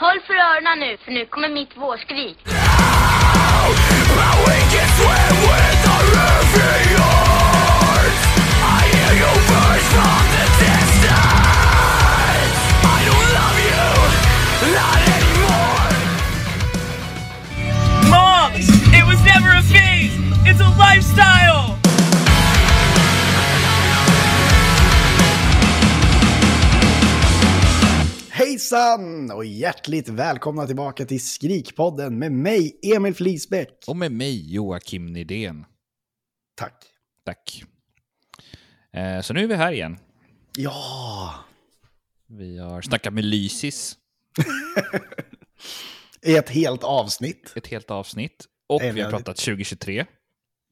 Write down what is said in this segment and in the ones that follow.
Håll för öronen nu, för nu kommer mitt vårskrik. Moms! It was never a phase! It's a lifestyle! Hejsan och hjärtligt välkomna tillbaka till Skrikpodden med mig, Emil Flisbäck. Och med mig Joakim Nydén. Tack. Tack. Eh, så nu är vi här igen. Ja, Vi har snackat med Lysis i ett helt avsnitt. ett helt avsnitt. Och vi har pratat 2023.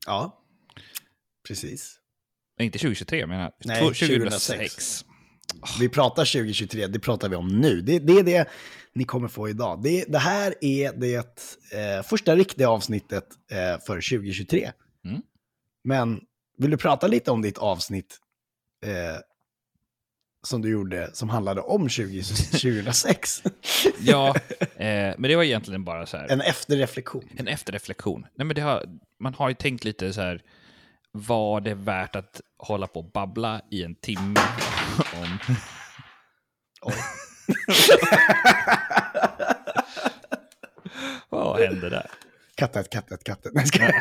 Ja, precis. Nej, inte 2023 menar jag. Nej, 2006. Vi pratar 2023, det pratar vi om nu. Det, det är det ni kommer få idag. Det, det här är det eh, första riktiga avsnittet eh, för 2023. Mm. Men vill du prata lite om ditt avsnitt eh, som du gjorde som handlade om 20, 2006? Ja, eh, men det var egentligen bara så här. en efterreflektion. En efterreflektion. Nej, men har, man har ju tänkt lite så här, var det värt att hålla på och babbla i en timme om... Oj. Vad hände där? Kattet, kattet, kattet. Nej, ska jag...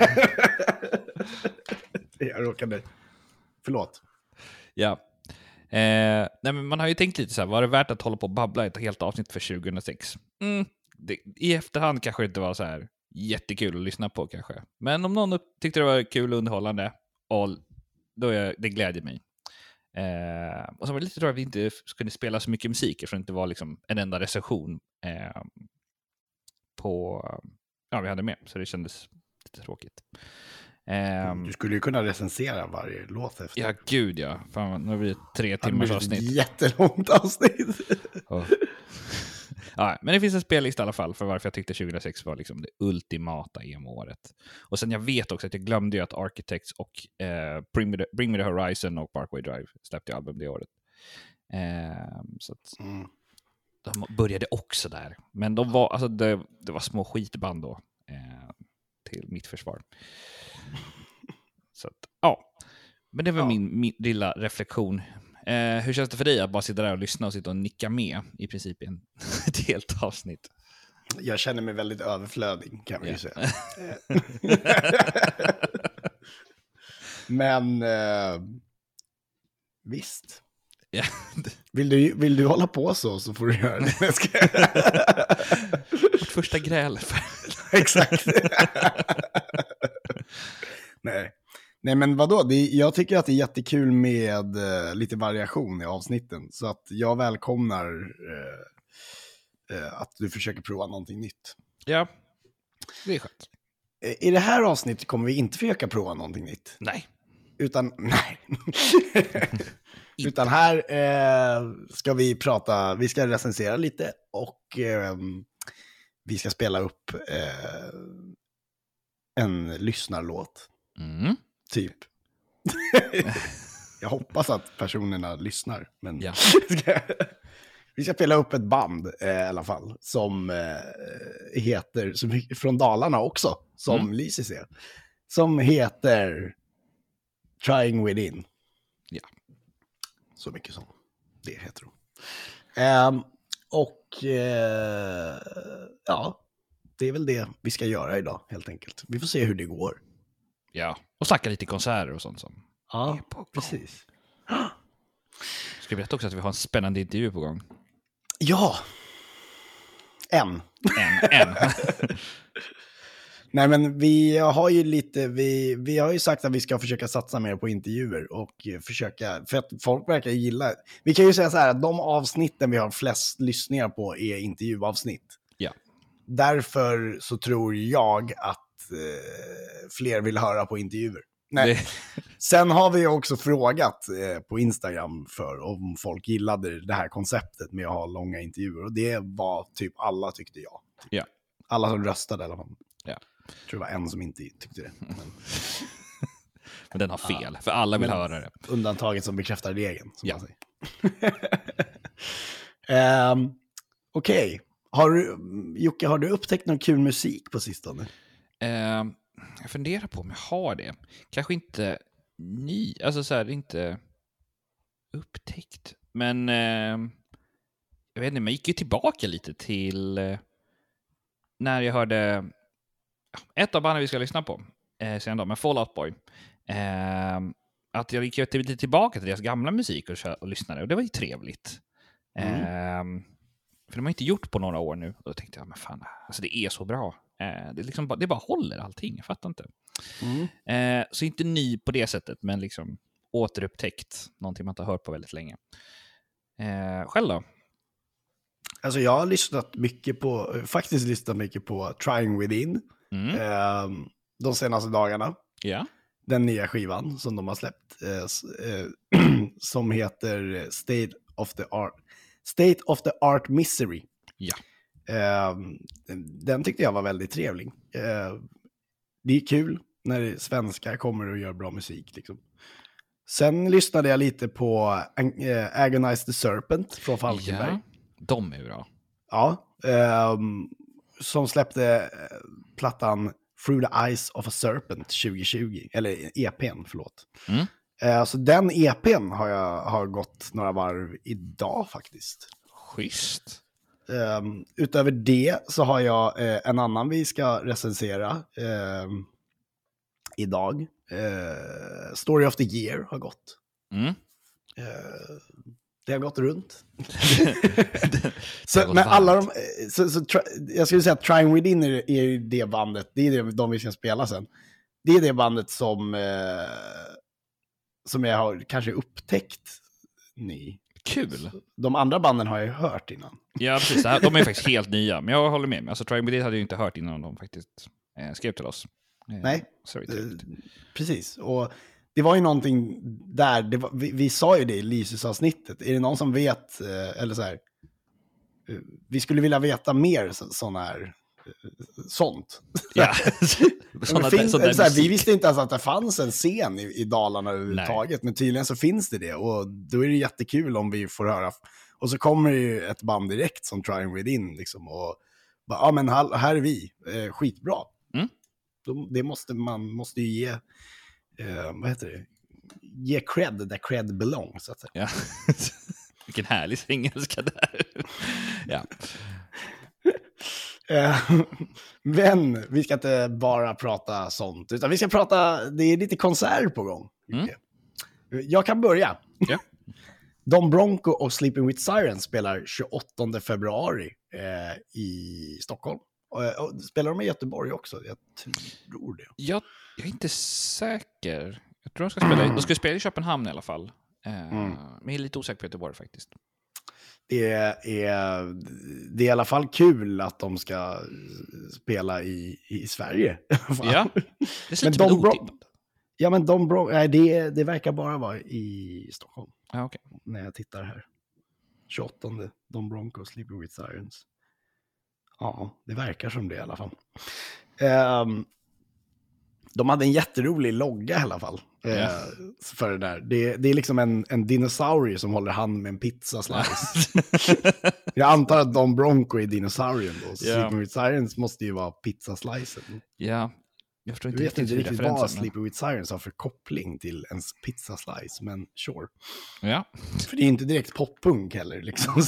jag råkade... Förlåt. Ja. Eh, nej, men man har ju tänkt lite så här, var det värt att hålla på och babbla ett helt avsnitt för 2006? Mm, det, I efterhand kanske det inte var så här jättekul att lyssna på kanske. Men om någon tyckte det var kul och underhållande, och då är, det glädjer mig. Eh, och så var det lite tråkigt att vi inte skulle spela så mycket musik, eftersom det inte var liksom en enda recension eh, på, ja, vi hade med, så det kändes lite tråkigt. Eh, Du skulle ju kunna recensera varje låt efter. Ja, gud ja. Fan, nu blir det tre Det hade timmars blivit ett avsnitt. jättelångt avsnitt. Och- ja, men det finns en spellista i alla fall för varför jag tyckte 2006 var liksom det ultimata emo-året. Och sen jag vet också att jag glömde ju att Architects och eh, Bring, Me the, Bring Me the Horizon och Parkway Drive släppte album det året. Eh, så att Mm. de började också där. Men de var, alltså det, det var små skitband då, eh, till mitt försvar. Så att, ja. Men det var Ja. min, min lilla reflektion. Eh, hur känns det för dig att bara sitta där och lyssna och sitta och nicka med i princip i en, ett helt avsnitt? Jag känner mig väldigt överflödig kan vi ju Ja. säga. Men eh, visst. Ja. Vill du, vill du hålla på så så får du göra det. Vårt första gräl. Exakt. Nej. Nej, men vadå? Det, jag tycker att det är jättekul med eh, lite variation i avsnitten. Så att jag välkomnar eh, eh, att du försöker prova någonting nytt. ja, det är skönt. Eh, I det här avsnittet kommer vi inte försöka prova någonting nytt. Nej. Utan, nej. Utan här eh, ska vi prata, vi ska recensera lite och eh, vi ska spela upp en lyssnarlåt, Mm. Typ. Jag hoppas att personerna lyssnar, men Ja. vi ska spela upp ett band eh, i alla fall, som eh, heter, som, från Dalarna också, som Mm. Lysis är, som heter Trying Within. Ja. Så mycket som det heter de. Ehm, och eh, ja, det är väl det vi ska göra idag helt enkelt. Vi får se hur det går. Ja. Och snacka lite konserter och sånt. Som. Ja, precis. Ska jag berätta också att vi har en spännande intervju på gång? Ja, en. En. en. Nej, men vi har ju lite, vi, vi har ju sagt att vi ska försöka satsa mer på intervjuer och försöka, för att folk verkar gilla, vi kan ju säga så här att de avsnitten vi har flest lyssningar på är intervjuavsnitt. Ja. Därför så tror jag att eh, fler vill höra på intervjuer. Nej. Sen har vi också frågat eh, på Instagram för om folk gillade det här konceptet med att ha långa intervjuer. Och det var typ alla tyckte ja. Ja. Alla som röstade i alla fall. Ja. Jag tror det var en som inte tyckte det. Men men den har fel, för alla vill Men- höra det. undantaget som bekräftar regeln. Som Ja. Ehm, Okej, Har du, Jocke, har du upptäckt någon kul musik på sistone? Eh, jag funderar på om jag har det. Kanske inte ny, alltså så här, inte upptäckt. Men eh, jag vet inte, man gick ju tillbaka lite till eh, när jag hörde ett av banden vi ska lyssna på eh, sen då, med Fall Out Boy. Eh, att jag gick lite tillbaka till deras gamla musik och, och lyssnade och det var ju trevligt. Eh, för de har inte gjort på några år nu. Och då tänkte jag, men fan, alltså det är så bra. Eh, det, liksom, bara- det bara håller allting, jag fattar inte. Eh, så inte ny på det sättet, men liksom återupptäckt. Någonting man inte har hört på väldigt länge. Eh, själv då? Alltså jag har lyssnat mycket på, faktiskt lyssnat mycket på Trying Within Mm. eh, de senaste dagarna. Ja. Den nya skivan som de har släppt. Eh, eh, som heter State of the Art, State of the Art Misery. Ja. Eh, den tyckte jag var väldigt trevlig. Eh, det är kul när svenskar kommer och gör bra musik. Liksom. Sen lyssnade jag lite på äh, Agonize the Serpent från Falkenberg. ja. De är bra. Ja, ehm, som släppte eh, plattan Through the Eyes of a Serpent 2020, eller EPn, förlåt. Mm. Eh, så den EPn har jag har gått några varv idag faktiskt. Schysst. Ehm, utöver det så har jag eh, en annan vi ska recensera ehm, idag. Eh, Story of the Year har gått. Mm. Det har gått runt. Så, gått men alla de, så, så, try- jag skulle säga att Trying Within är, är det bandet, det är det, de vi ska spela sen. Det är det bandet som, som jag har kanske upptäckt ny. Kul. De andra banden har jag ju hört innan. Ja, precis. De är faktiskt helt nya. Men jag håller med. Alltså, Trying With It hade jag inte hört innan de faktiskt eh, skrev till oss. Eh, Nej. Eh. Precis, och det var ju någonting där, var, vi, vi sa ju det i Lysus-avsnittet, är det någon som vet, eh, eller så här, eh, vi skulle vilja veta mer så, sån här, sånt. Ja. Vi visste inte ens att det fanns en scen i, i Dalarna överhuvudtaget, men tydligen så finns det det. Och då är det jättekul om vi får höra. Och så kommer det ju ett band direkt som Trying Within, liksom, och ja men här, här är vi, eh, skitbra. Mm. Då, det måste man måste ju ge, eh, vad heter det, ge cred där cred belongs, så att säga. Ja. Vilken härlig engelska där. ja. Eh, Men vi ska inte bara prata sånt, utan vi ska prata, det är lite konserter på gång. Mm. Jag kan börja. Ja. Don Bronco och Sleeping with Sirens spelar 28 februari eh, i Stockholm. Och, och spelar de i Göteborg också? Jag tror det. Jag, jag är inte säker. Jag tror de ska spela, de ska spela i Köpenhamn i alla fall. Eh, Mm. Men jag är lite osäker på Göteborg faktiskt. Det är, det är i alla fall kul att de ska spela i, i Sverige. Ja, det Men lite de de otippat. ja, men Don Bronco, nej, det, det verkar bara vara i Stockholm. Ja, okej. när jag tittar här. 28, Don Bronco, Sleeping with Sirens. Ja, det verkar som det i alla fall. Ehm, de hade en jätterolig logga i alla fall. eh, Ja. För det där. Det, det är liksom en, en dinosaurie som håller hand med en pizzaslice. jag antar att Don Bronco är dinosaurien då. Så. Sleeping with Sirens måste ju vara pizzaslicen. ja, jag förstår Jag inte vet inte riktigt vad men- Sleeping with Sirens har för koppling till en pizzaslice, men sure. Ja, För det är inte direkt poppunk heller. Liksom,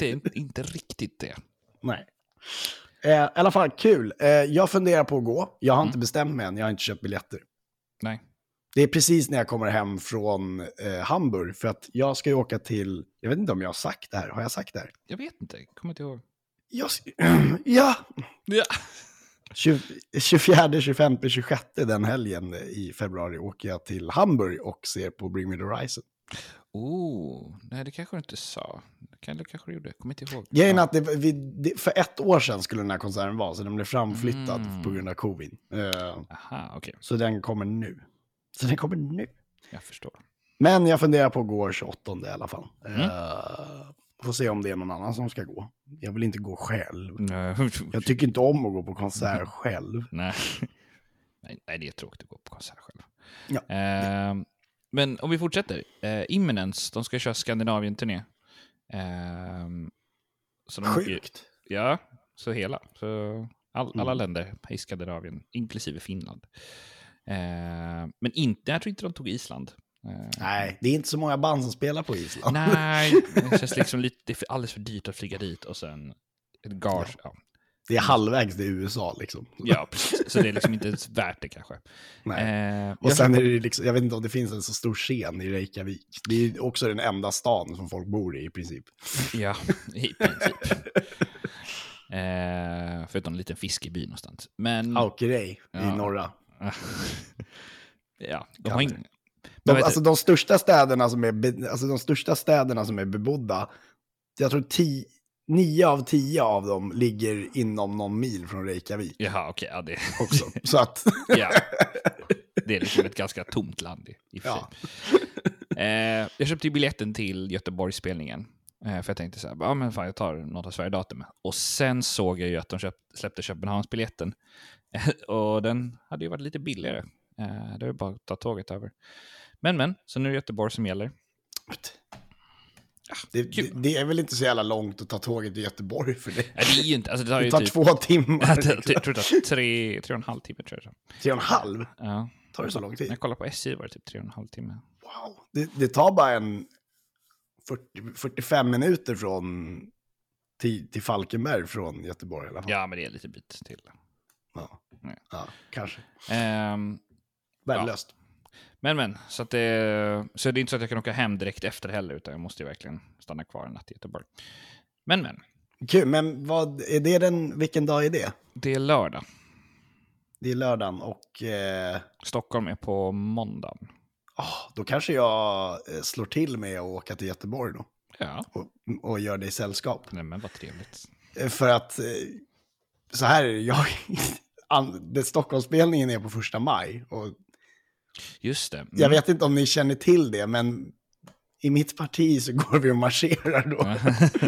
nej, inte, inte riktigt det. Nej. Eh, I alla fall kul. Eh, jag funderar på att gå. Jag har Mm. inte bestämt mig än. Jag har inte köpt biljetter. Nej. Det är precis när jag kommer hem från eh, Hamburg. För att jag ska ju åka till... Jag vet inte om jag har sagt det här. Har jag sagt det här? Jag vet inte, kommer inte ihåg. Jag, ja! Ja. 20, 24, 25, 26 den helgen i februari åker jag till Hamburg och ser på Bring Me The Horizon. Oh, nej det kanske du inte sa. Det Eller kanske du gjorde, kommer inte ihåg. Grejen är att det, vi, det, för ett år sedan skulle den här konserten vara, så den blev framflyttad Mm. på grund av covid. Eh, Aha, okej. så den kommer nu. Så den kommer nu. Jag förstår. Men jag funderar på att gå 28 i alla fall. Mm. Eh, får se om det är någon annan som ska gå. Jag vill inte gå själv. Nej. Jag tycker inte om att gå på konsert själv. nej. nej, det är tråkigt att gå på konsert själv. Ja. Ehm, men om vi fortsätter. Uh, Imminence, de ska köra Skandinavien-turné. Ehm, så de Sjukt. Ja, så hela. Så all, alla Mm. länder i Skandinavien, inklusive Finland. Eh, men inte, jag tror inte de tog Island. Eh, Nej, det är inte så många band som spelar på Island. Nej, det känns liksom lite, det är alldeles för dyrt att flyga dit och sen ett gage. Ja. Det är halvvägs till USA liksom. Ja. precis. Så det är liksom inte ens värt det kanske. Eh, Och sen är det liksom, jag vet inte om det finns en så stor scen i Reykjavik. Det är också den enda stan som folk bor i i princip. Ja, i princip. Eh, förutom en liten fiskeby någonstans. Men... Aukerej i Ja. norra. ja, de har Kanske. ing... De, alltså de största städerna som är, be, alltså de största städerna som är bebodda, jag tror ti, nio av tio av dem ligger inom någon mil från Reykjavik Jaha, okej. ja, det, också. Så att, ja. det är liksom ett ganska tomt land i, i och Ja. Eh, jag köpte ju biljetten till Göteborgsspelningen. Eh, för jag tänkte så här, ja men fan jag tar något av Sverigedatumet. Och sen såg jag ju att de köpt, släppte Köpenhamnsbiljetten. och den hade ju varit lite billigare. Eh, det var bara att ta tåget över. Men men, så nu är det Göteborg som gäller. Det, det, det är väl inte så jävla långt att ta tåget till Göteborg för det. Ja, det är ju inte, alltså det tar Det ju tar typ... två timmar. jag tror det tar tre, tre och en halv timme tror jag. Tre och en halv? Ja. Tar det så lång När tid? jag kollade på SJ var det typ tre och en halv timme. Wow. Det, det tar bara en 40, 45 minuter från till, till Falkenberg från Göteborg i alla fall. Ja, men det är lite bit till. Ja, Nej. ja kanske. Ehm, Värdelöst. Men men, så, att det, så det är inte så att jag kan åka hem direkt efter heller, utan jag måste ju verkligen stanna kvar en natt i Göteborg. Men men, Kul, men vad, är det den, vilken dag är det? det är lördag. Det är lördagen och eh, Stockholm är på måndagen. ah, då kanske jag eh, slår till med att åka till Göteborg då. Ja, Och, och gör dig sällskap. nej men vad trevligt. Eh, För att eh, så här är det, jag, det Stockholmsspelningen är på första maj. Och Just det. Mm. jag vet inte om ni känner till det, men i mitt parti så går vi och marscherar då.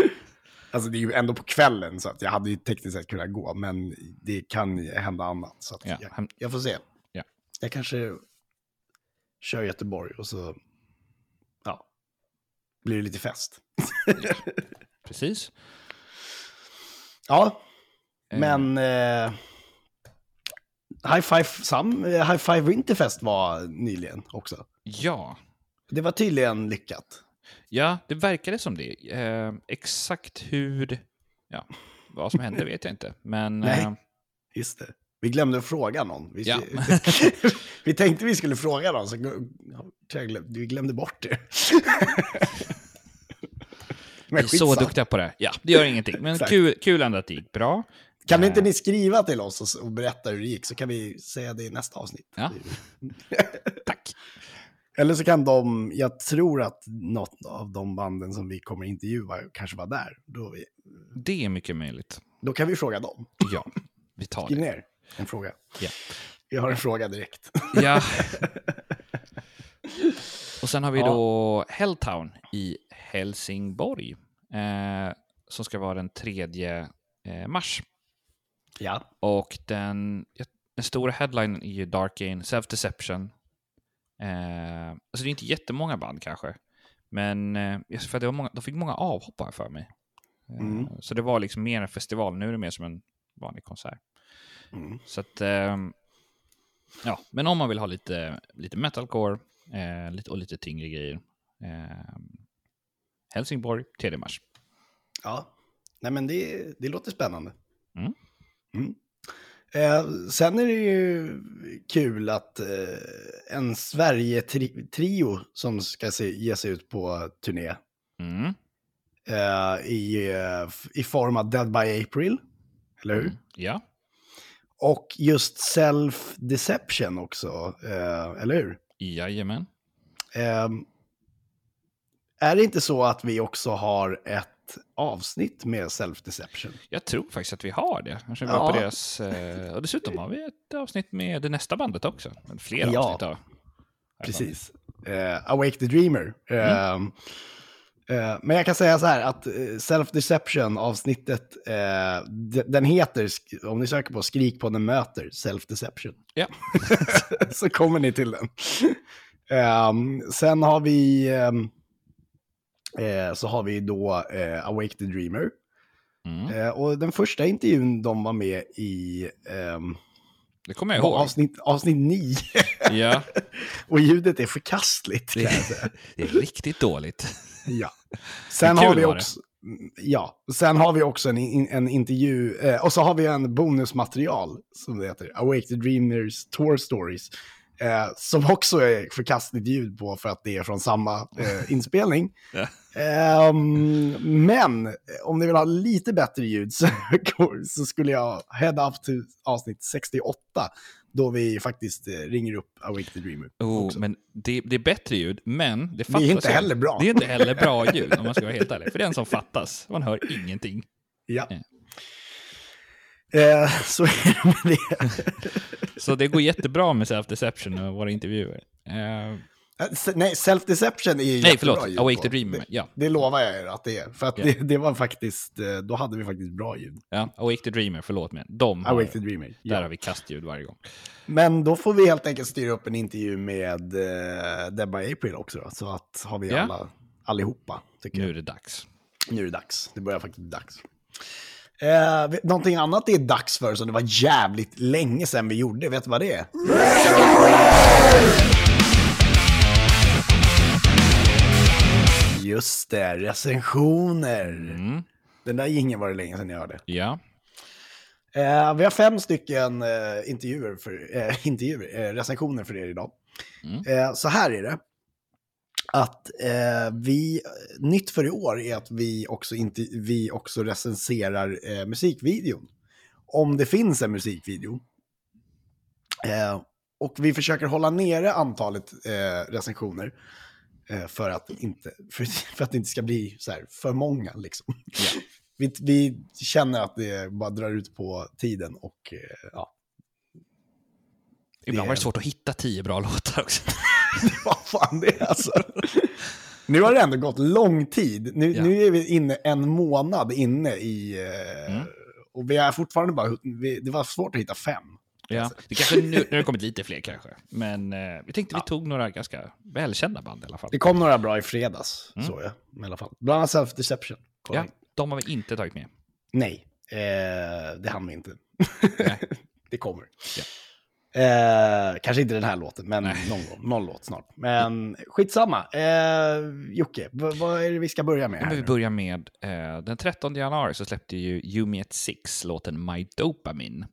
Alltså det är ju ändå på kvällen så att jag hade ju tekniskt sett kunnat gå, men det kan hända annat. Så Ja, jag, jag får se. Ja. Jag kanske kör Göteborg och så ja, blir det lite fest. Precis. Ja, Eh, men eh, High Five, Sam, eh, High Five Winterfest var nyligen också. Ja. Det var tydligen lyckat. Ja, det verkade som det. Eh, exakt hur... Ja, vad som hände vet jag inte. Men... Nej. Eh, Just det. Vi glömde att fråga någon. Vi, Ja. vi tänkte vi skulle fråga någon, så vi glömde bort det. Men vi är så duktiga på det. Ja, det gör ingenting. Men kul, kul ändå att det gick bra. Kan Eh, inte ni skriva till oss och, berätta hur det gick, så kan vi säga det i nästa avsnitt. Ja. Tack. Eller så kan de, jag tror att något av de banden som vi kommer intervjua kanske var där. Då, vi, Det är mycket möjligt. då kan vi fråga dem. Ja, vi tar Skriv det. ner en fråga. Ja. Vi har en fråga direkt. Ja. Och sen har vi Ja. då Helltown i Helsingborg. Eh, som ska vara den 3 eh, mars. Ja. Och den, den stora headlinen är ju Dark Gain, Self Deception. Eh, alltså det är inte jättemånga band kanske. Men eh, för det var många, de fick många avhoppare för mig. Eh, Mm. Så det var liksom mer en festival, nu är det mer som en vanlig konsert. Mm. Så att, ehm, ja, men om man vill ha lite, lite metalcore eh, lite, och lite tyngre grejer. Eh, Helsingborg, 3 mars. Ja, nej men det, det låter spännande. Mm. Mm. Eh, sen är det ju kul att eh, en Sverige-trio som ska se, ge sig ut på turné Mm. eh, i, eh, i form av Dead by April, eller hur? Ja, Och just Self-Deception också, eh, eller hur? jajamän. Eh, är det inte så att vi också har ett avsnitt med Self-Deception? Jag tror faktiskt att vi har det. Kanske vi Ja. på deras, eh, och dessutom har vi ett avsnitt med det nästa bandet också. Flera Ja. avsnitt av. Precis. Eh, Awake the Dreamer. Eh, eh, men jag kan säga så här att Self-Deception avsnittet, den heter, om ni söker på Skrik på den möter, Self-Deception. Ja. så kommer ni till den. Ehm, sen har vi, ehm, eh, så har vi då eh, Awake the Dreamer. Mm. Eh, och den första intervjun de var med i ehm, Det kommer jag ihåg. avsnitt, avsnitt 9. Ja, och ljudet är förkastligt jag säga. det är riktigt dåligt. Ja. Sen har vi det. också... Ja, sen har vi också en, en intervju, eh, och så har vi en bonusmaterial som det heter, Awake the Dreamers Tour Stories, eh, som också är förkastligt ljud på för att det är från samma eh, inspelning. Ja. Ehm, men eh, om ni vill ha lite bättre ljud så, så skulle jag head up till avsnitt 68, då vi faktiskt eh, ringer upp Awake the Dreamer. Oh, också. men det, det är bättre ljud, men det det fattas är inte heller bra. Det är inte heller bra ljud, om man ska vara helt ärlig. För det är en som fattas. Man hör ingenting. Ja. Eh, så är det med det. Så det går jättebra med self-deception och våra intervjuer. Eh, Eh, Nej, self-deception är ju nej, förlåt. ljud Awake the Dreamer. Det, Ja, det lovar jag er att det är. För att Ja. det, det var faktiskt, eh, då hade vi faktiskt bra ljud. ja, Awake the Dreamer, förlåt mig. De har, Awake the Dreamer. där Ja. har vi kastljud varje gång. Men då får vi helt enkelt styra upp en intervju med uh, Debba April också. Då, så att har vi alla, allihopa, tycker Nu är det dags. Nu är det dags. Det börjar faktiskt bli dags. Eh, någonting annat det är dags för som det var jävligt länge sedan vi gjorde. Vet du vad det är? Just det, recensioner. Mm. Den där jingeln var det länge sedan jag hörde. Ja. Eh, vi har fem stycken eh, intervjuer, för, eh, intervjuer eh, recensioner för er idag. Mm. Eh, så här är det. Att eh, vi, nytt för i år är att vi också, inte, vi också recenserar eh, musikvideon. Om det finns en musikvideo. Eh, och vi försöker hålla nere antalet eh, recensioner. Eh, för, att inte, för, för att det inte ska bli så här för många liksom. Vi, vi känner att det bara drar ut på tiden och eh, ja, Ibland Det- var det svårt att hitta tio bra låtar också. vad fan det är alltså. Nu har det ändå gått lång tid. Nu, Ja. nu är vi inne en månad inne i... Eh, Mm. Och vi är fortfarande bara... Vi, det var svårt att hitta fem. Ja, det kanske nu, nu har det kommit lite fler kanske. Men eh, vi tänkte vi tog några ganska välkända band i alla fall. Det kom några bra i fredags, Mm. så jag. I alla fall. Bland annat Self-Deception. kom Ja, in. de har vi inte tagit med. Nej, eh, det hann vi inte. Det kommer. Ja. Eh, kanske inte den här låten, men Nej. någon, gång, någon låt snart. Men skitsamma. Eh, Jocke, vad är det vi ska börja med? Ja, vi börjar med, eh, den 13 januari så släppte ju Yumi at Six låten My Dopamine.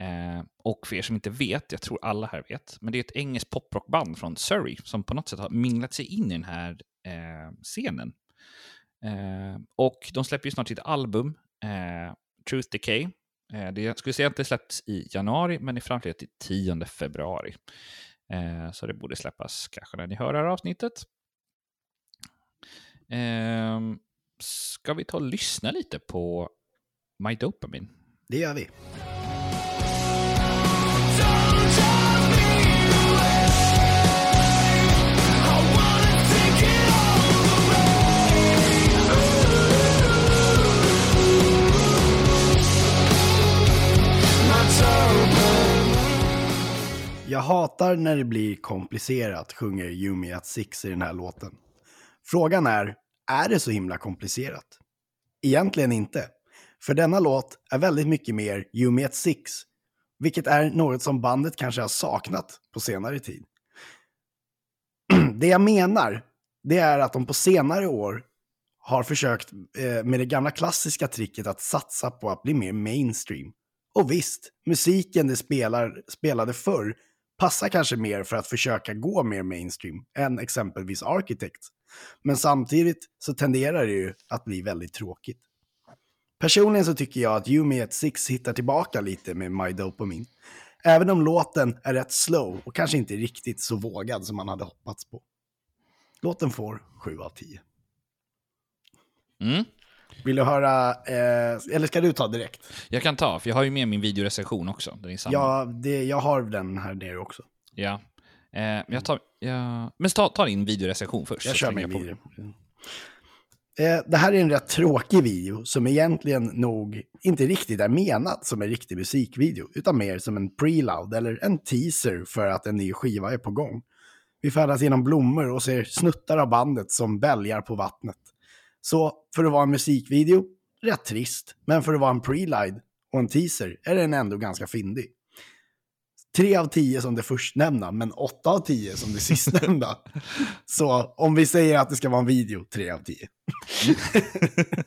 Eh, och för er som inte vet, jag tror alla här vet, men det är ett engelskt poprockband från Surrey som på något sätt har minglat sig in i den här eh, scenen. Eh, och de släpper ju snart sitt album, eh, Truth Decay. Eh, det, skulle säga att det släpps i januari, men i framförallt till 10 februari. Eh, så det borde släppas kanske när ni hör det här avsnittet. Ehm, ska vi ta och lyssna lite på My Dopamine? Det gör vi. Jag hatar när det blir komplicerat, sjunger Yumi at Six i den här låten. Frågan är, är det så himla komplicerat? Egentligen inte. För denna låt är väldigt mycket mer Yumi at Six, vilket är något som bandet kanske har saknat på senare tid. Det jag menar, det är att de på senare år har försökt eh, med det gamla klassiska tricket att satsa på att bli mer mainstream. Och visst, musiken de spelar, spelade förr passar kanske mer för att försöka gå mer mainstream än exempelvis Architect. Men samtidigt så tenderar det ju att bli väldigt tråkigt. Personligen så tycker jag att Yumi at Six hittar tillbaka lite med My Dopamine. Även om låten är rätt slow och kanske inte riktigt så vågad som man hade hoppats på. Låten får 7 av 10. Mm. Vill du höra, eh, eller ska du ta direkt? Jag kan ta, för jag har ju med min videorecension också. Den är samma. Ja, det, jag har den här nere också. Ja. Eh, men jag tar, ja. Men ta, ta din videorecension först. Jag kör min video. Eh, det här är en rätt tråkig video som egentligen nog inte riktigt är menad som en riktig musikvideo, utan mer som en preloud eller en teaser för att en ny skiva är på gång. Vi färdas genom blommor och ser snuttar av bandet som bälgar på vattnet. Så för att vara en musikvideo rätt trist. Men för att vara en pre-lide och en teaser är den ändå ganska fyndig. Tre av tio som det förstnämnda, men åtta av tio som det sistnämnda. Så om vi säger att det ska vara en video, tre av tio.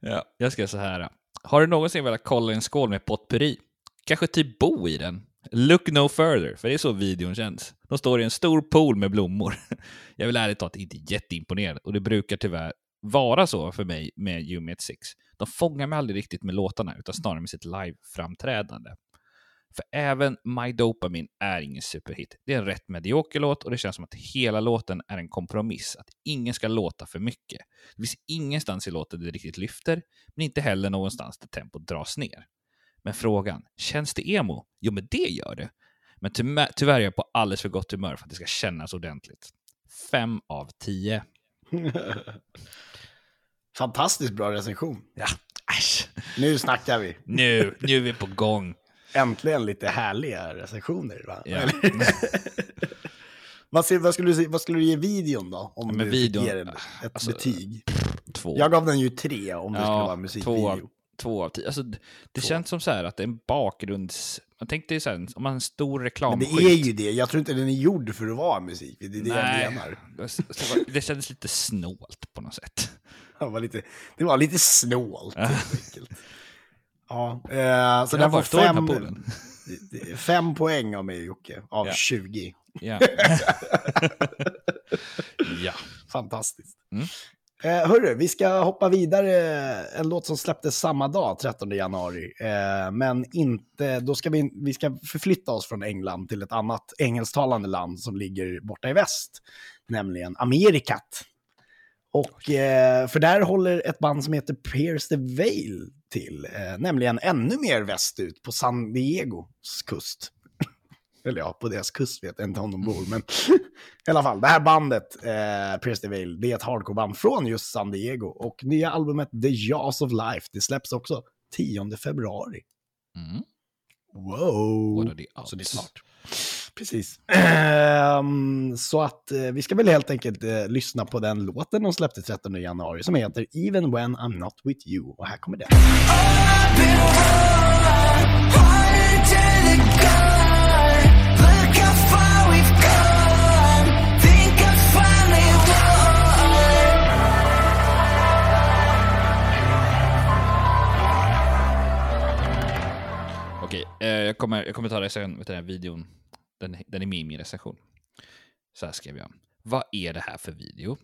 Ja, jag ska så här. Har du någonsin velat kolla en skål med potpurri? Kanske typ bo i den? Look no further, för det är så videon känns. De står i en stor pool med blommor. Jag vill ärligt talat inte jätteimponerad, och det brukar tyvärr vara så för mig med You 6. De fångar mig aldrig riktigt med låtarna, utan snarare med sitt live-framträdande. För även My Dopamine är ingen superhit. Det är en rätt medioker låt och det känns som att hela låten är en kompromiss. Att ingen ska låta för mycket. Det finns ingenstans i låten det riktigt lyfter, men inte heller någonstans där tempot dras ner. Men frågan, känns det emo? Jo, men det gör det. Men ty tyvärr är jag på alldeles för gott humör för att det ska kännas ordentligt. Fem av tio. Fantastiskt bra recension. Ja, äsch. Nu snackar vi. Nu, nu är vi på gång. Äntligen lite härliga recensioner. Va? Ja. Vad, ser- vad, skulle du, vad skulle du ge videon då? Om men du videon- fick ge den ett alltså, betyg. Två. Jag gav den ju tre om det skulle vara en två musikvideo. två av tio. Alltså, det Två. känns som så här att det är en bakgrunds... Man tänkte så här, om man har en stor Men reklamskylt. det är ju det. Jag tror inte den är gjord för att vara musikvideo. Det är det Nej. jag menar. Det kändes lite snålt på något sätt. Det var lite, det var lite snålt helt enkelt. Ja, eh, så den får fem, fem poäng av mig Jocke, av Ja. 20. Ja. ja. Fantastiskt. Mm. Eh, hörru, vi ska hoppa vidare. En låt som släpptes samma dag, 13 januari. Eh, men inte, då ska vi, vi ska förflytta oss från England till ett annat engelsktalande land som ligger borta i väst, nämligen Amerikat. Och eh, för där håller ett band som heter Pierce the Veil till, eh, nämligen ännu mer västut på San Diegos kust. Eller ja, på deras kust vet jag inte om de bor, men i alla fall, det här bandet, eh, Pierce the Veil, det är ett hardcoreband från just San Diego. Och nya albumet The Jaws of Life, det släpps också 10 februari. Mm. Wow! Så det är snart. Precis. Um, så att uh, vi ska väl helt enkelt uh, lyssna på den låten de släppte 13 januari som heter Even When I'm Not With You. Och här kommer den. Okej, eh, jag, kommer, jag kommer ta det sen, vet du, den här videon. Den, den är med i min recension. Så här skrev jag. Vad är det här för video?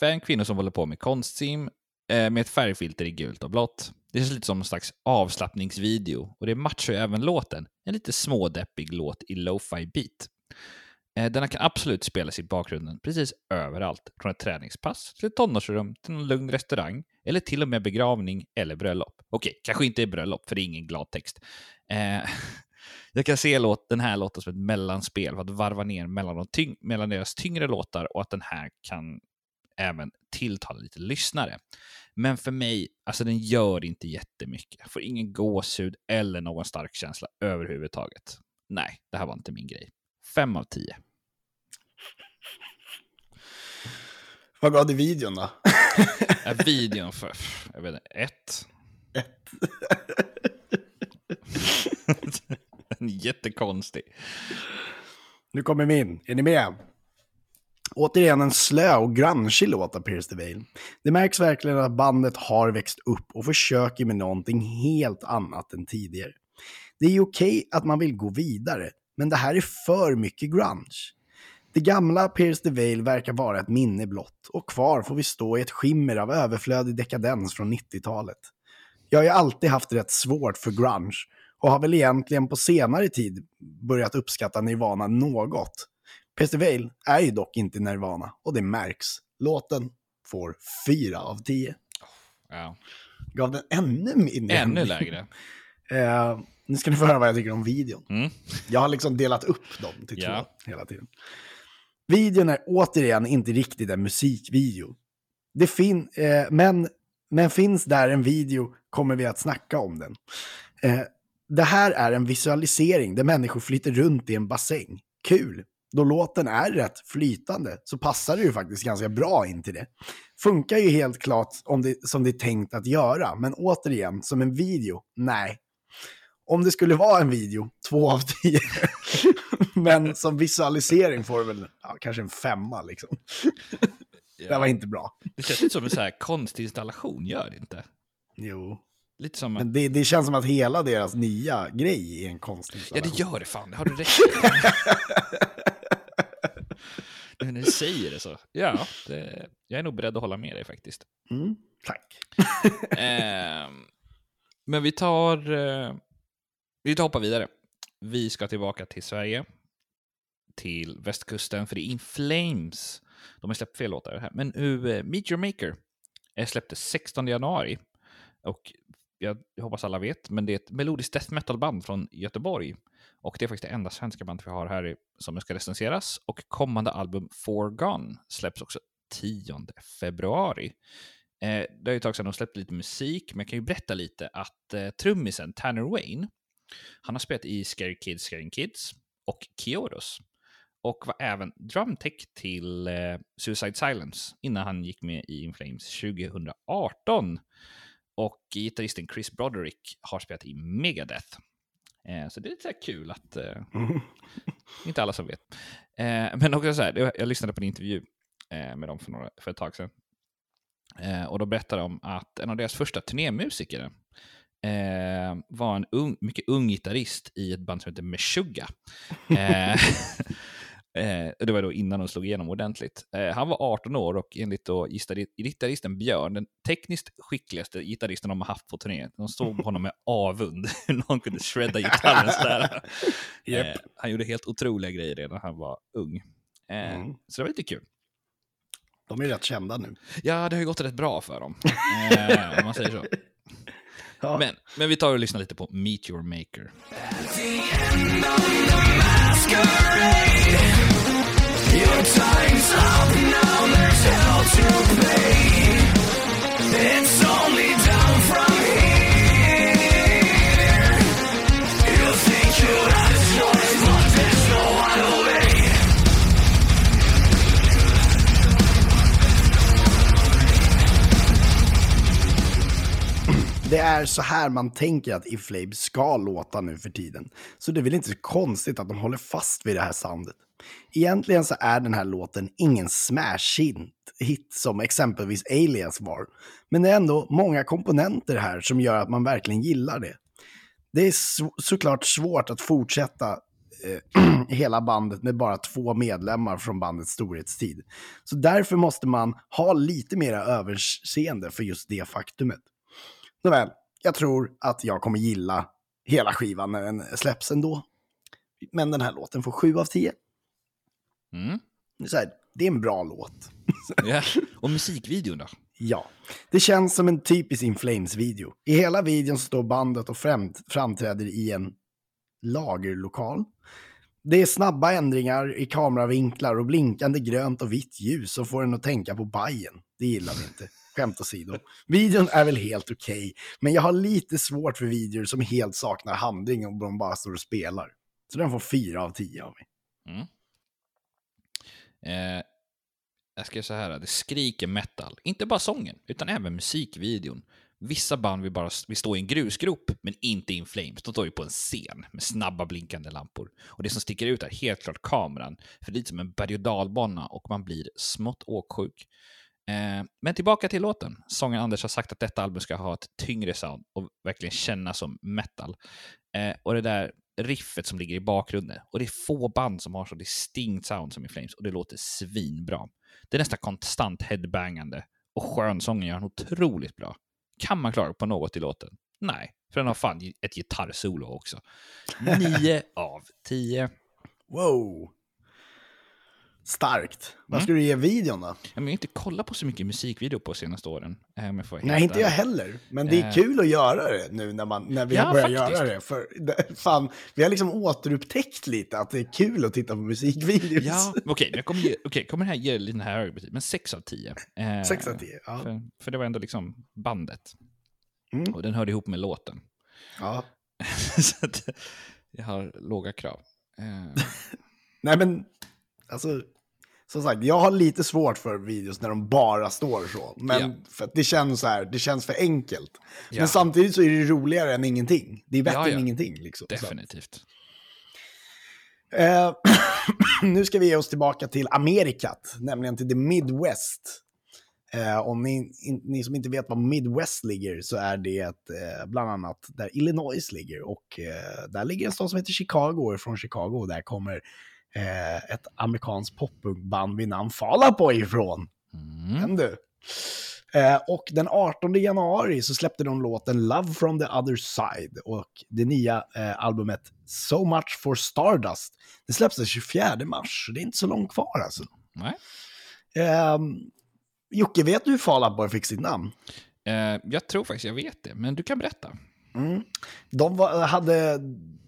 Fem kvinnor som håller på med konstsim eh, med ett färgfilter i gult och blått. Det känns lite som en slags avslappningsvideo och det matchar ju även låten. En lite smådeppig låt i lo-fi beat. Eh, Denna kan absolut spelas i bakgrunden precis överallt. Från ett träningspass till ett tonårsrum, till en lugn restaurang eller till och med begravning eller bröllop. Okej, kanske inte i bröllop för det är ingen glad text. Eh, jag kan se låt, den här låten som ett mellanspel för att varva ner mellan, de tyng, mellan deras tyngre låtar och att den här kan även tilltala lite lyssnare. Men för mig, alltså den gör inte jättemycket. Jag får ingen gåshud eller någon stark känsla överhuvudtaget. Nej, det här var inte min grej. Fem av tio. Vad gav du videon då? Är videon för, jag vet inte, ett? Den är jättekonstig. Nu kommer min. Är ni med? Återigen en slö och grungeig låt av Pierce the Veil. Det märks verkligen att bandet har växt upp och försöker med någonting helt annat än tidigare. Det är okej okej att man vill gå vidare, men det här är för mycket grunge. Det gamla Pierce the Veil verkar vara ett minne blott och kvar får vi stå i ett skimmer av överflödig dekadens från 90-talet. Jag har ju alltid haft rätt svårt för grunge och har väl egentligen på senare tid börjat uppskatta Nirvana något. The Veil är ju dock inte Nirvana och det märks. Låten får 4 av 10. Ja. Gav den ännu mindre. Ännu lägre. Eh, nu ska ni få höra vad jag tycker om videon. Mm. Jag har liksom delat upp dem till Ja. två hela tiden. Videon är återigen inte riktigt en musikvideo. Det fin eh, men, men finns där en video kommer vi att snacka om den. Eh, det här är en visualisering där människor flyter runt i en bassäng. Kul! Då låten är rätt flytande så passar det ju faktiskt ganska bra in till det. Funkar ju helt klart om det, som det är tänkt att göra, men återigen, som en video, nej. Om det skulle vara en video, två av tio. men som visualisering får det väl ja, kanske en femma liksom. Det var inte bra. Det känns lite som en så här konstinstallation, gör det inte? Jo. Lite som... Men det, det känns som att hela deras nya grej är en konstig Ja, det gör det fan. Det har du rätt. Nu när du säger det så. Ja, det, jag är nog beredd att hålla med dig faktiskt. Mm, tack. eh, men vi tar... Eh, vi tar hoppa vidare. Vi ska tillbaka till Sverige. Till västkusten, för det är In Flames. De har släppt fel låtar här. Men uh, Meet Your Maker är släpptes 16 januari. Och jag hoppas alla vet, men det är ett melodiskt death metal-band från Göteborg. Och det är faktiskt det enda svenska band vi har här som ska recenseras. Och kommande album Forgone släpps också 10 februari. Eh, det är ju ett tag sedan de släppte lite musik, men jag kan ju berätta lite att eh, trummisen Tanner Wayne, han har spelat i Scary Kids, Scary Kids och Kioros. Och var även drumtech till eh, Suicide Silence innan han gick med i In Flames 2018. Och gitarristen Chris Broderick har spelat i Megadeth. Eh, så det är lite så kul att... Eh, inte alla som vet. Eh, men också så här, jag lyssnade på en intervju eh, med dem för, några, för ett tag sedan. Eh, och då berättade de att en av deras första turnémusiker eh, var en ung, mycket ung gitarrist i ett band som heter Meshuggah. Eh, det var då innan de slog igenom ordentligt. Eh, han var 18 år och enligt då gitarristen Björn, den tekniskt skickligaste gitarristen de har haft på turné, de såg på honom med avund hur någon kunde shredda gitarren sådär. Yep. Eh, han gjorde helt otroliga grejer redan när han var ung. Mm. Så det var lite kul. De är rätt kända nu. Ja, det har ju gått rätt bra för dem, om man säger så. Ja. Men, men vi tar och lyssnar lite på Meet Your Maker. Är så här man tänker att Iflame Flames ska låta nu för tiden. Så det är väl inte så konstigt att de håller fast vid det här soundet. Egentligen så är den här låten ingen smash-hit hit som exempelvis Alias var. Men det är ändå många komponenter här som gör att man verkligen gillar det. Det är så, såklart svårt att fortsätta eh, hela bandet med bara två medlemmar från bandets storhetstid. Så därför måste man ha lite mera överseende för just det faktumet. Nåväl, jag tror att jag kommer gilla hela skivan när den släpps ändå. Men den här låten får 7 av 10. Mm. Det är, så här, det är en bra låt. Ja. Och musikvideon då? Ja, det känns som en typisk In Flames-video. I hela videon står bandet och fram framträder i en lagerlokal. Det är snabba ändringar i kameravinklar och blinkande grönt och vitt ljus som får en att tänka på Bajen. Det gillar vi inte. Skämt åsido. Videon är väl helt okej, men jag har lite svårt för videor som helt saknar handling och de bara står och spelar. Så den får fyra av tio av mig. Mm. Eh, jag ska säga så här, det skriker metal. Inte bara sången, utan även musikvideon. Vissa band vill bara vill stå i en grusgrop, men inte In Flames. De står ju på en scen med snabba blinkande lampor. Och det som sticker ut är helt klart kameran, för det är lite som en berg och dalbana och man blir smått åksjuk. Eh, men tillbaka till låten. Sångaren Anders har sagt att detta album ska ha ett tyngre sound och verkligen kännas som metal. Eh, och det där riffet som ligger i bakgrunden. Och det är få band som har så distinkt sound som i Flames och det låter svinbra. Det är nästan konstant headbangande och skönsången gör han otroligt bra. Kan man klara på något i låten? Nej, för den har fan ett gitarrsolo också. 9 av 10. Wow! Starkt. Vad Mm. ska du ge videon då? Jag har inte kollat på så mycket musikvideo på senaste åren. eh, om jag får Nej, inte jag heller. Men det är Eh. kul att göra det nu när, man, när vi Ja, har börjat faktiskt. göra det. För fan, vi har liksom återupptäckt lite att det är kul att titta på musikvideos. Ja, okej, jag kommer, ge, okej, kommer det här ge lite här högre betyg, men 6 av 10. Eh, 6 av 10. Ja. För, för det var ändå liksom bandet. Mm. Och den hörde ihop med låten. ja. så att jag har låga krav. Eh, Nej, men Alltså, som sagt, jag har lite svårt för videos när de bara står så. Men Ja. för det känns så här, det känns för enkelt. Ja. Men samtidigt så är det roligare än ingenting. Det är bättre Ja, ja. än ingenting. Liksom. Definitivt. Eh, nu ska vi ge oss tillbaka till Amerikat, nämligen till the Midwest. Eh, om ni, in, ni som inte vet var Midwest ligger så är det eh, bland annat där Illinois ligger. Och eh, där ligger en stad som heter Chicago och från Chicago där kommer eh, ett amerikanskt poppunkband vid namn Fall Boy ifrån. Mm. Men du. Eh, och den 18 januari så släppte de låten Love from the other side och det nya eh, albumet So much for Stardust. Det släpps den 24 mars, så det är inte så långt kvar alltså. Nej. Eh, Jocke, vet du hur Fall Out Boy fick sitt namn? Eh, jag tror faktiskt jag vet det, men du kan berätta. Mm. De, var, hade,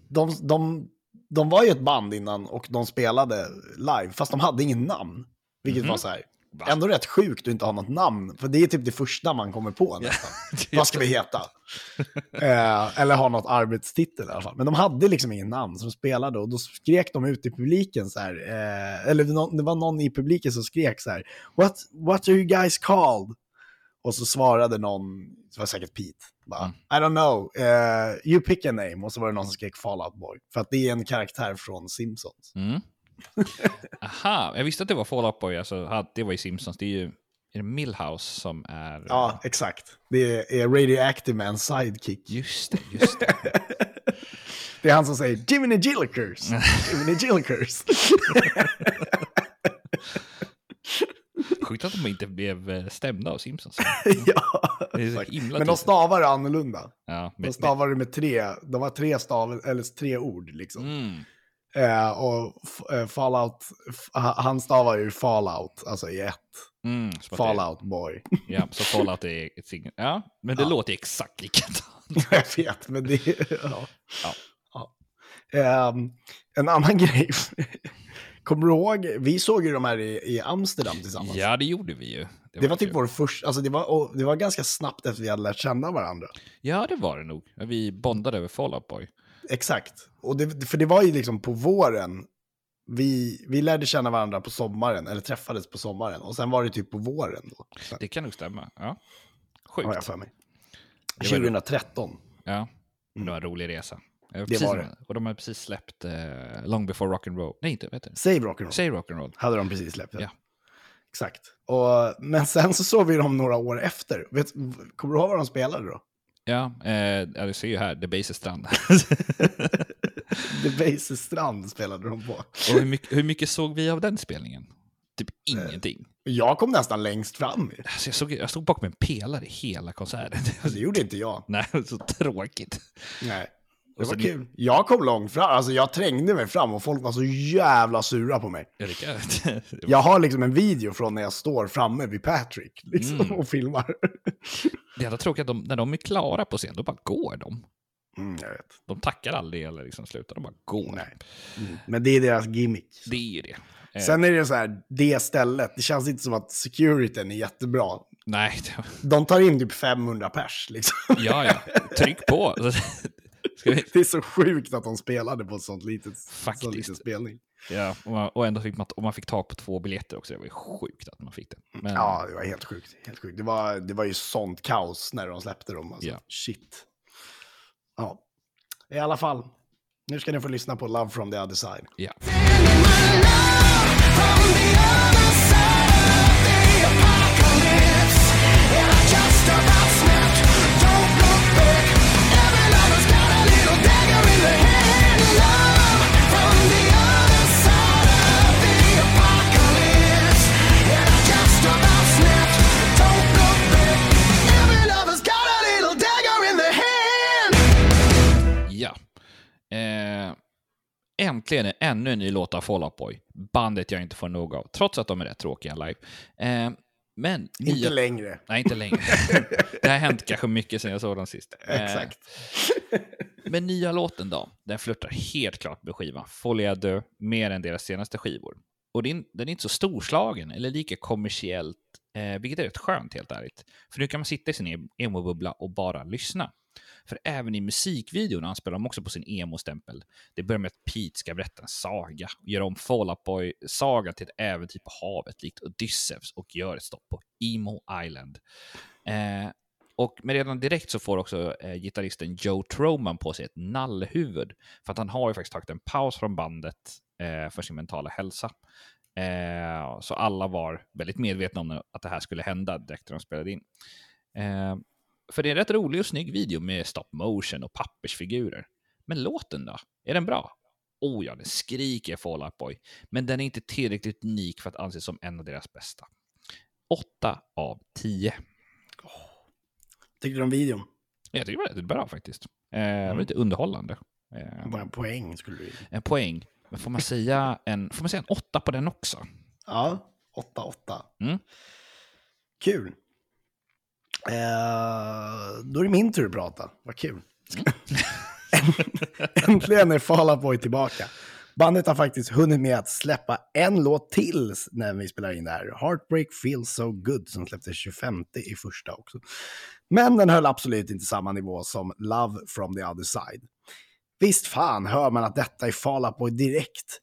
de, de, de var ju ett band innan och de spelade live, fast de hade ingen namn. Vilket Mhm. var så här, Va? ändå rätt sjukt att inte ha något namn. För det är typ det första man kommer på nästan. Vad ska vi heta? eh, eller ha något arbetstitel i alla fall. Men de hade liksom ingen namn, så de spelade och då skrek de ut i publiken så här. Eh, eller det var någon i publiken som skrek så här. What, what are you guys called? Och så svarade någon, det var säkert Pete, bara, Mm. I don't know, eh, you pick a name. Och så var det någon som skrek Fallout Boy. För att det är en karaktär från Simpsons. Mm. Aha, jag visste att det var Fall Out Boy, alltså, det var i Simpsons. Det är ju är det Millhouse som är... Ja, exakt. Det är Radioactive Mans sidekick. Just det, just det. Det är han som säger Jiminy Jillikers. Jiminy Jillikers. Sjukt att de inte blev eh, stämda av Simpsons. ja, Men de stavar det annorlunda. Ja, De men, stavar det med tre, de har tre stav, eller tre ord liksom. mm, Eh, och eh, Fallout, han stavar ju Fallout, alltså i ett. mm, att det- Fallout boy. Ja, så Fallout är ett signal. Ja, men det Ja. låter exakt likadant. Jag vet, men det... Ja. Ja. Ja. Ehm, en annan grej. Kommer du ihåg? Vi såg ju de här i, i Amsterdam tillsammans. Ja, det gjorde vi ju. Det var typ kul. vår första, alltså det var, och det var ganska snabbt efter vi hade lärt känna varandra. Ja, det var det nog. Vi bondade över Fall Out Boy. Exakt. Och det, för det var ju liksom på våren, vi, vi lärde känna varandra på sommaren, eller träffades på sommaren. Och sen var det typ på våren då. Det kan nog stämma. Ja. har jag Sjukt. för mig. Det var- 2013. Ja, det var en rolig resa. Jag Det precis, var det. Och de har precis släppt eh, Long Before Rock'n'Roll. Nej, inte, vet du? Save Rock'n'Roll. Säg Rock'n'Roll. Hade de precis släppt. Ja. Exakt. Och, men sen så såg vi dem några år efter. Vet, kommer du ihåg vad de spelade då? Ja, eh, ja, du ser ju här, The Base är strand. The Bases Strand spelade de på. och hur mycket, hur mycket såg vi av den spelningen? Typ ingenting. Jag kom nästan längst fram. Alltså jag, såg, jag stod bakom en pelare hela konserten. Det gjorde inte jag. Nej, så tråkigt. Nej. Det var kul. Jag kom långt fram, alltså jag trängde mig fram och folk var så jävla sura på mig. Ja, kan- Jag har liksom en video från när jag står framme vid Patrick liksom, Mm. och filmar. Det är tråkigt att de, när de är klara på scen, då bara går de. Mm, jag vet. De tackar aldrig eller liksom slutar, de bara går. Nej. Mm. Men det är deras gimmick. Det är ju det. Eh, Sen är det så här, det stället, det känns inte som att securityn är jättebra. Nej, De tar in typ 500 pers liksom. ja, ja. Tryck på. Ska vi, Det är så sjukt att de spelade på ett sånt litet, Faktiskt. sån liten spelning. ja, och, man- och ändå fick man, och man fick tag på två biljetter också. Det var ju sjukt att man fick det. Men, Ja, det var helt sjukt. Helt sjukt. Det, var, det var ju sånt kaos när de släppte dem. Alltså. Ja. Shit. Ja. I alla fall, nu ska ni få lyssna på Love from the other side. ja. Ja. Eh, äntligen ännu en ny låt av Fall Out Boy. Bandet jag inte får nog av, trots att de är rätt tråkiga live. Eh, men... Inte nya- längre. Nej, inte längre. det har hänt kanske mycket sedan jag såg dem sist. Eh, Exakt. Men nya låten då, den flörtar helt klart med skivan Folia Dö mer än deras senaste skivor. Och den, den är inte så storslagen eller lika kommersiellt, eh, vilket är rätt skönt helt ärligt. För nu kan man sitta i sin emo-bubbla och bara lyssna. För även i musikvideon anspelar de också på sin emo-stämpel. Det börjar med att Pete ska berätta en saga och göra om Fall Out Boy-sagan till ett äventyr på havet likt Odysseus och gör ett stopp på Emo Island. Eh, och men redan direkt så får också eh, gitarristen Joe Troman på sig ett nallhuvud. För att han har ju faktiskt tagit en paus från bandet eh, för sin mentala hälsa. Eh, så alla var väldigt medvetna om att det här skulle hända direkt när de spelade in. Eh, för det är en rätt rolig och snygg video med stop motion och pappersfigurer. Men låten då? Är den bra? Oh ja, den skriker Fall Out Boy. Men den är inte tillräckligt unik för att anses som en av deras bästa. 8 av 10. Tyckte du om videon? Jag tycker det var rätt bra faktiskt. Eh, var lite underhållande. Eh, Bara en poäng skulle du en poäng. Men får man säga en, får man säga en åtta på den också? Ja, 8-8. Mm. Kul. Eh, då är det min tur att prata. Vad kul. Äntligen är Fall Boy tillbaka. Bandet har faktiskt hunnit med att släppa en låt till när vi spelar in det här. Heartbreak Feels So Good som släpptes 25 i första också. Men den höll absolut inte samma nivå som Love from the other side. Visst fan hör man att detta är Fall Boy direkt.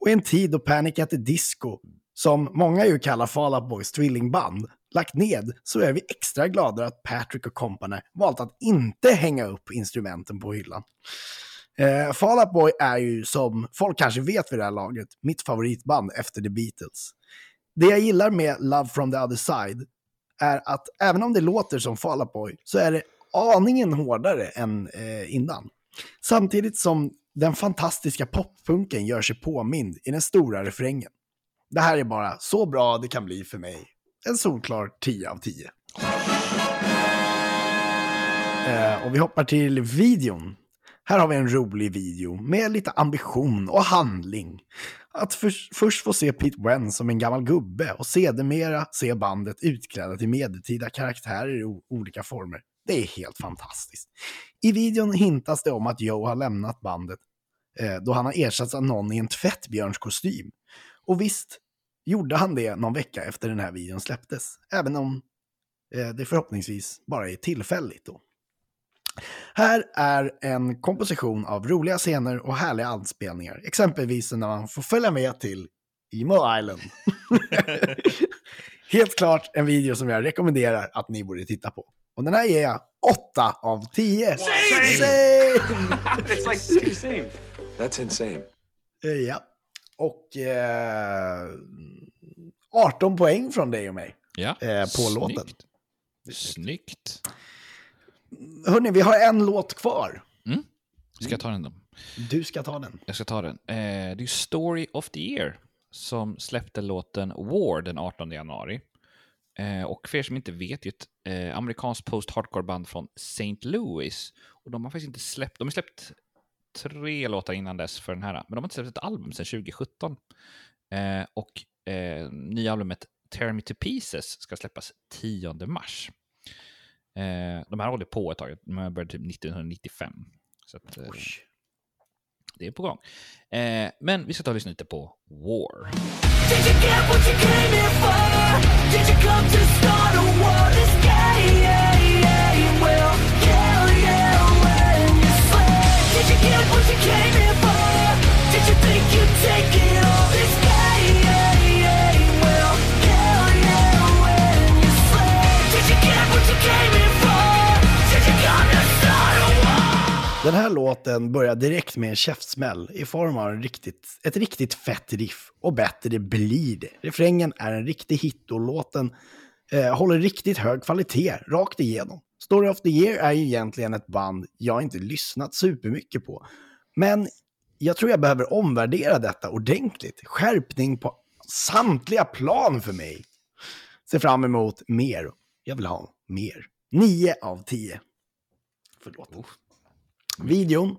Och i en tid då Panic at the Disco, som många ju kallar Fall Boys tvillingband, lagt ned så är vi extra glada att Patrick och company valt att inte hänga upp instrumenten på hyllan. Eh, Fall Out Boy är ju, som folk kanske vet vid det här laget, mitt favoritband efter The Beatles. Det jag gillar med Love from the other side är att även om det låter som Fall Out Boy så är det aningen hårdare än eh, innan. Samtidigt som den fantastiska poppunken gör sig påmind i den stora refrängen. Det här är bara så bra det kan bli för mig. En solklar 10 av 10. Eh, och vi hoppar till videon. Här har vi en rolig video med lite ambition och handling. Att för, först få se Pete Wen som en gammal gubbe och sedermera se bandet utklädda till medeltida karaktärer i olika former. Det är helt fantastiskt. I videon hintas det om att Joe har lämnat bandet eh, då han har ersatts av någon i en tvättbjörnskostym. Och visst gjorde han det någon vecka efter den här videon släpptes, även om eh, det förhoppningsvis bara är tillfälligt då. Här är en komposition av roliga scener och härliga anspelningar, exempelvis när man får följa med till Emo Island. Helt klart en video som jag rekommenderar att ni borde titta på. Och den här ger jag 8 av 10. Same! It's like insane. That's insane. Eh, Ja. Och eh, 18 poäng från dig och mig Ja, eh, på låten. snyggt. Snyggt. Hörni, vi har en låt kvar. Ska jag ta den då? Du ska ta den. Jag ska ta den. Eh, det är Story of the Year som släppte låten War den 18 januari. Eh, och för er som inte vet, det är ett eh, amerikanskt post-hardcore-band från St. Louis. Och de har faktiskt inte släppt, de har släppt tre låtar innan dess för den här, men de har inte släppt ett album sedan 2017. Eh, och eh, nya albumet Tear Me To Pieces ska släppas 10 mars. Eh, de här hållit på ett tag, de börjat typ 1995. Så att, eh, det är på gång. Eh, men vi ska ta och lyssna lite på War. Did you get what you came here for? Did you come to start a war? This game will kill Den här låten börjar direkt med en käftsmäll i form av en riktigt, ett riktigt fett riff. Och bättre blir det. Refrängen är en riktig hit och låten eh, håller riktigt hög kvalitet rakt igenom. Story of the Year är ju egentligen ett band jag inte lyssnat supermycket på. Men jag tror jag behöver omvärdera detta ordentligt. Skärpning på samtliga plan för mig. Ser fram emot mer. Jag vill ha mer. 9 av 10. Förlåt. Videon.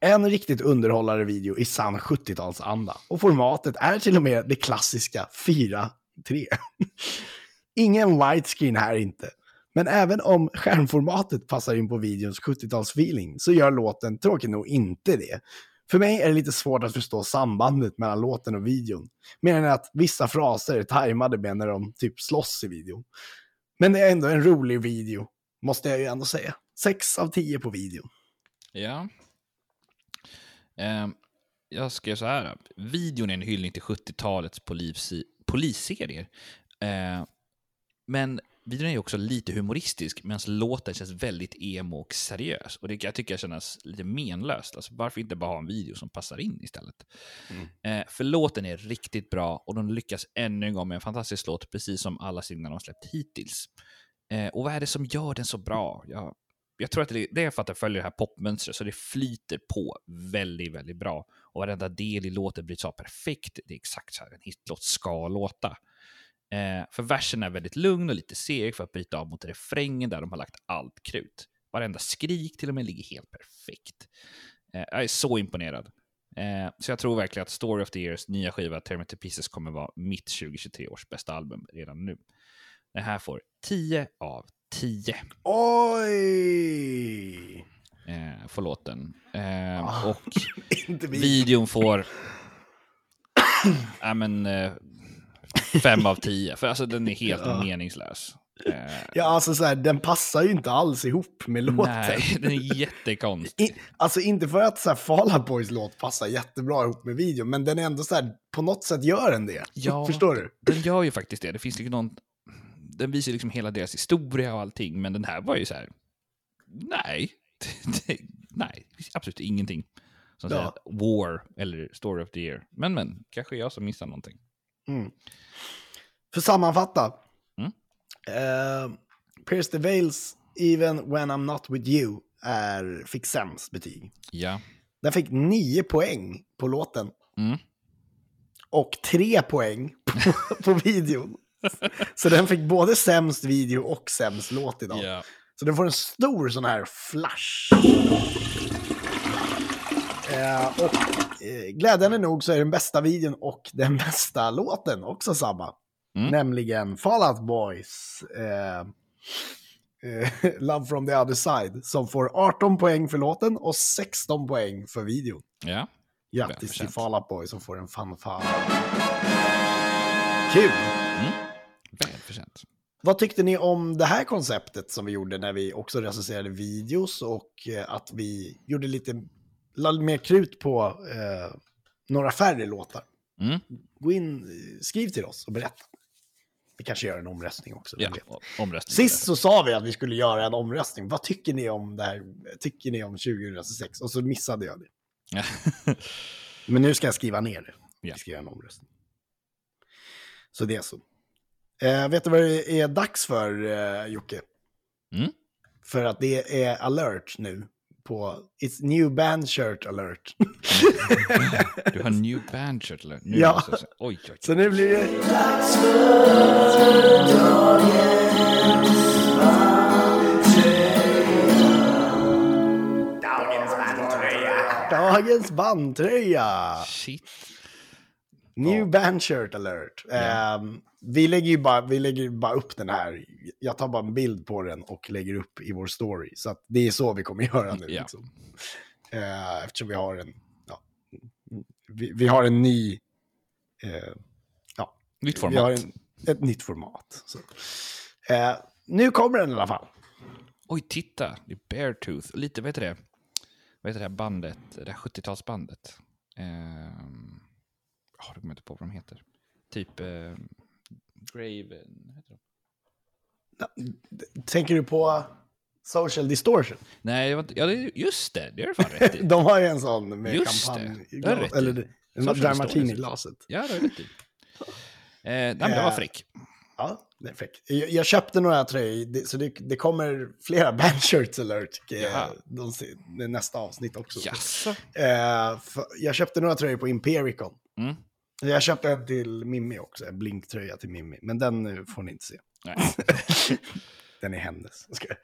En riktigt underhållare video i sann 70-talsanda. Och formatet är till och med det klassiska 4-3. Ingen widescreen här inte. Men även om skärmformatet passar in på videons 70-talsfeeling så gör låten tråkigt nog inte det. För mig är det lite svårt att förstå sambandet mellan låten och videon. Mer än att vissa fraser är tajmade med när de typ slåss i videon. Men det är ändå en rolig video måste jag ju ändå säga. 6 av 10 på videon. Ja. Eh, jag skrev så här. Videon är en hyllning till 70-talets polisserier. Eh, men videon är ju också lite humoristisk, medan låten känns väldigt emo och seriös. Och det jag tycker jag känns lite menlöst. Alltså, varför inte bara ha en video som passar in istället? Eh, för låten är riktigt bra och de lyckas ännu en gång med en fantastisk låt, precis som alla singlar de släppt hittills. Eh, och vad är det som gör den så bra? Jag, jag tror att det, det är för att den följer det här popmönstret, så det flyter på väldigt, väldigt bra. Och varenda del i låten bryts av perfekt. Det är exakt så här en hitlåt ska låta. Eh, för versen är väldigt lugn och lite seg för att bryta av mot refrängen där de har lagt allt krut. Varenda skrik till och med ligger helt perfekt. Eh, jag är så imponerad. Eh, så jag tror verkligen att Story of the Years nya skiva Tear Me To Pieces kommer vara mitt 2023 års bästa album redan nu. Det här får 10 av 10 Oj! eh, för låten. Eh, Ah, och videon får ja, men, eh, 5 av 10, för alltså den är helt Ja. meningslös. Eh, Ja, alltså så här, den passar ju inte alls ihop med låten. nej, den är jättekonstig. I, alltså inte för att så här, Fall Out Boys låt passar jättebra ihop med videon, men den är ändå så här, på något sätt gör den det. Ja. Förstår du? Den gör ju faktiskt det. Det finns liksom någon... Den visar liksom hela deras historia och allting, men den här var ju så här... Nej. Det- nej, absolut ingenting som säger Ja. att War eller Story of the Year. Men, men, kanske jag som missar någonting. För sammanfatta. Mm. Eh, Pierce the Veils, Even When I'm Not With You, är, fick sämst betyg. Ja. Den fick 9 poäng på låten. Mm. Och 3 poäng på, på videon. Så den fick både sämst video och sämst låt idag. ja. Så den får en stor sån här flash. Eh, och eh, glädjande nog så är den bästa videon och den bästa låten också samma. Mm. Nämligen Fallout Boys. Eh, eh, Love from the other side. Som får 18 poäng för låten och 16 poäng för videon. Ja. Grattis till. Fallout Boys som får en fanfar. Kul! Välförtjänt. Vad tyckte ni om det här konceptet som vi gjorde när vi också recenserade videos och eh, att vi gjorde lite, lade mer krut på eh, några färre låtar? Mm. Gå in, skriv till oss och berätta. Vi kanske gör en omröstning också. Ja, omröstning. Sist så sa vi att vi skulle göra en omröstning. Vad tycker ni om det här? Tycker ni om 2006? Och så missade jag det. Ja. Men nu ska jag skriva ner det. Ja. Vi ska göra en omröstning. Så det är så. Eh, vet du vad det är dags för, eh, Jocke? Mm. För att det är alert nu på It's new band shirt alert. Du har new band shirt eller? Nu Ja. säga- Oj, oj, oj. så nu blir det... Dagens bandtröja! Shit. New band shirt alert. Ehm, vi, lägger ju bara, vi lägger bara upp den här. Jag tar bara en bild på den och lägger upp i vår story. Så det är så vi kommer göra nu. Ja. Liksom. Eh, eftersom vi har en... Ja, vi, vi har en ny... eh, ja, Nytt vi har format. en, ett nytt format. Eh, nu kommer den i alla fall. Oj, titta. Det är Beartooth. Lite, vad heter det? Vad heter det här bandet? Det här 70-talsbandet? Ehm... Oh, jag kommer inte på vad de heter. Typ... Eh, Graven... heter de? Tänker du på Social Distortion? Nej, det var inte, ja, det, just det. Det är det fan rätt i. De har ju en sån med Just det. kampanj. Det du rätt i. Eller Distortion. Martini-glaset. Ja, det är rätt i. Eh, nej, men det var Eh, fräck. Ja, det är fräckt. Jag, jag köpte några tröjor, det- så det, det kommer flera bandshirts alert eh, Jaha. de, det är nästa avsnitt också. Jaså? Eh, för, jag köpte några tröjor på Impericon. Mm. Jag köpte en till Mimmi också, en blinktröja till Mimmi. Men den eh, får ni inte se. Den är hennes. Skojar.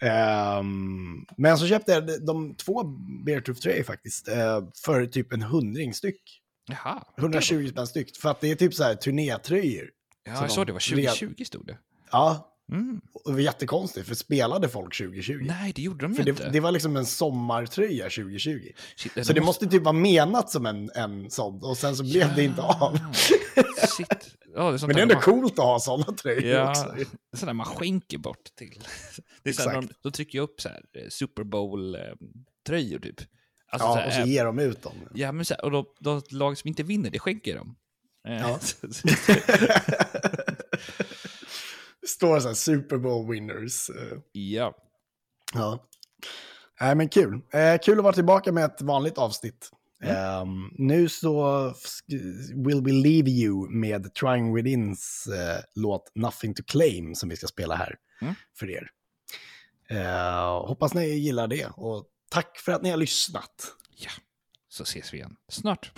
Ehm, men så köpte jag de, två Beartooth-tröjor faktiskt. eh, för typ en hundring styck. Jaha. 120 spänn styck. För att det är typ så här turnétröjor. Ja, jag såg de det var red- 2020 stod det. Ja, Mm. Och det var jättekonstigt, för spelade folk 2020? Nej, det gjorde de För inte. det, det var liksom en sommartröja 2020. Shit, Så det måste typ vara menat som en, en sån, och sen så blev det inte av. Shit. Ja, det Men det är ändå man- coolt att ha sådana tröjor Ja, också. det sådär man skänker bort till. Det är så här, Exakt. de, då trycker jag upp så här, eh, Super Bowl-tröjor typ. Alltså, Ja, så här, och så eh, ger de ut dem. Ja, men så här, och då, då lag som inte vinner, det skänker de. Eh, Ja. står så här Super Bowl winners. eh, ja. Ja. Nej, men kul. Eh, kul att vara tillbaka med ett vanligt avsnitt. Ehm, nu så will we leave you med Trying Withins eh, låt Nothing to Claim som vi ska spela här Mm. för er. Eh, hoppas ni gillar det och tack för att ni har lyssnat. ja, så ses vi igen snart.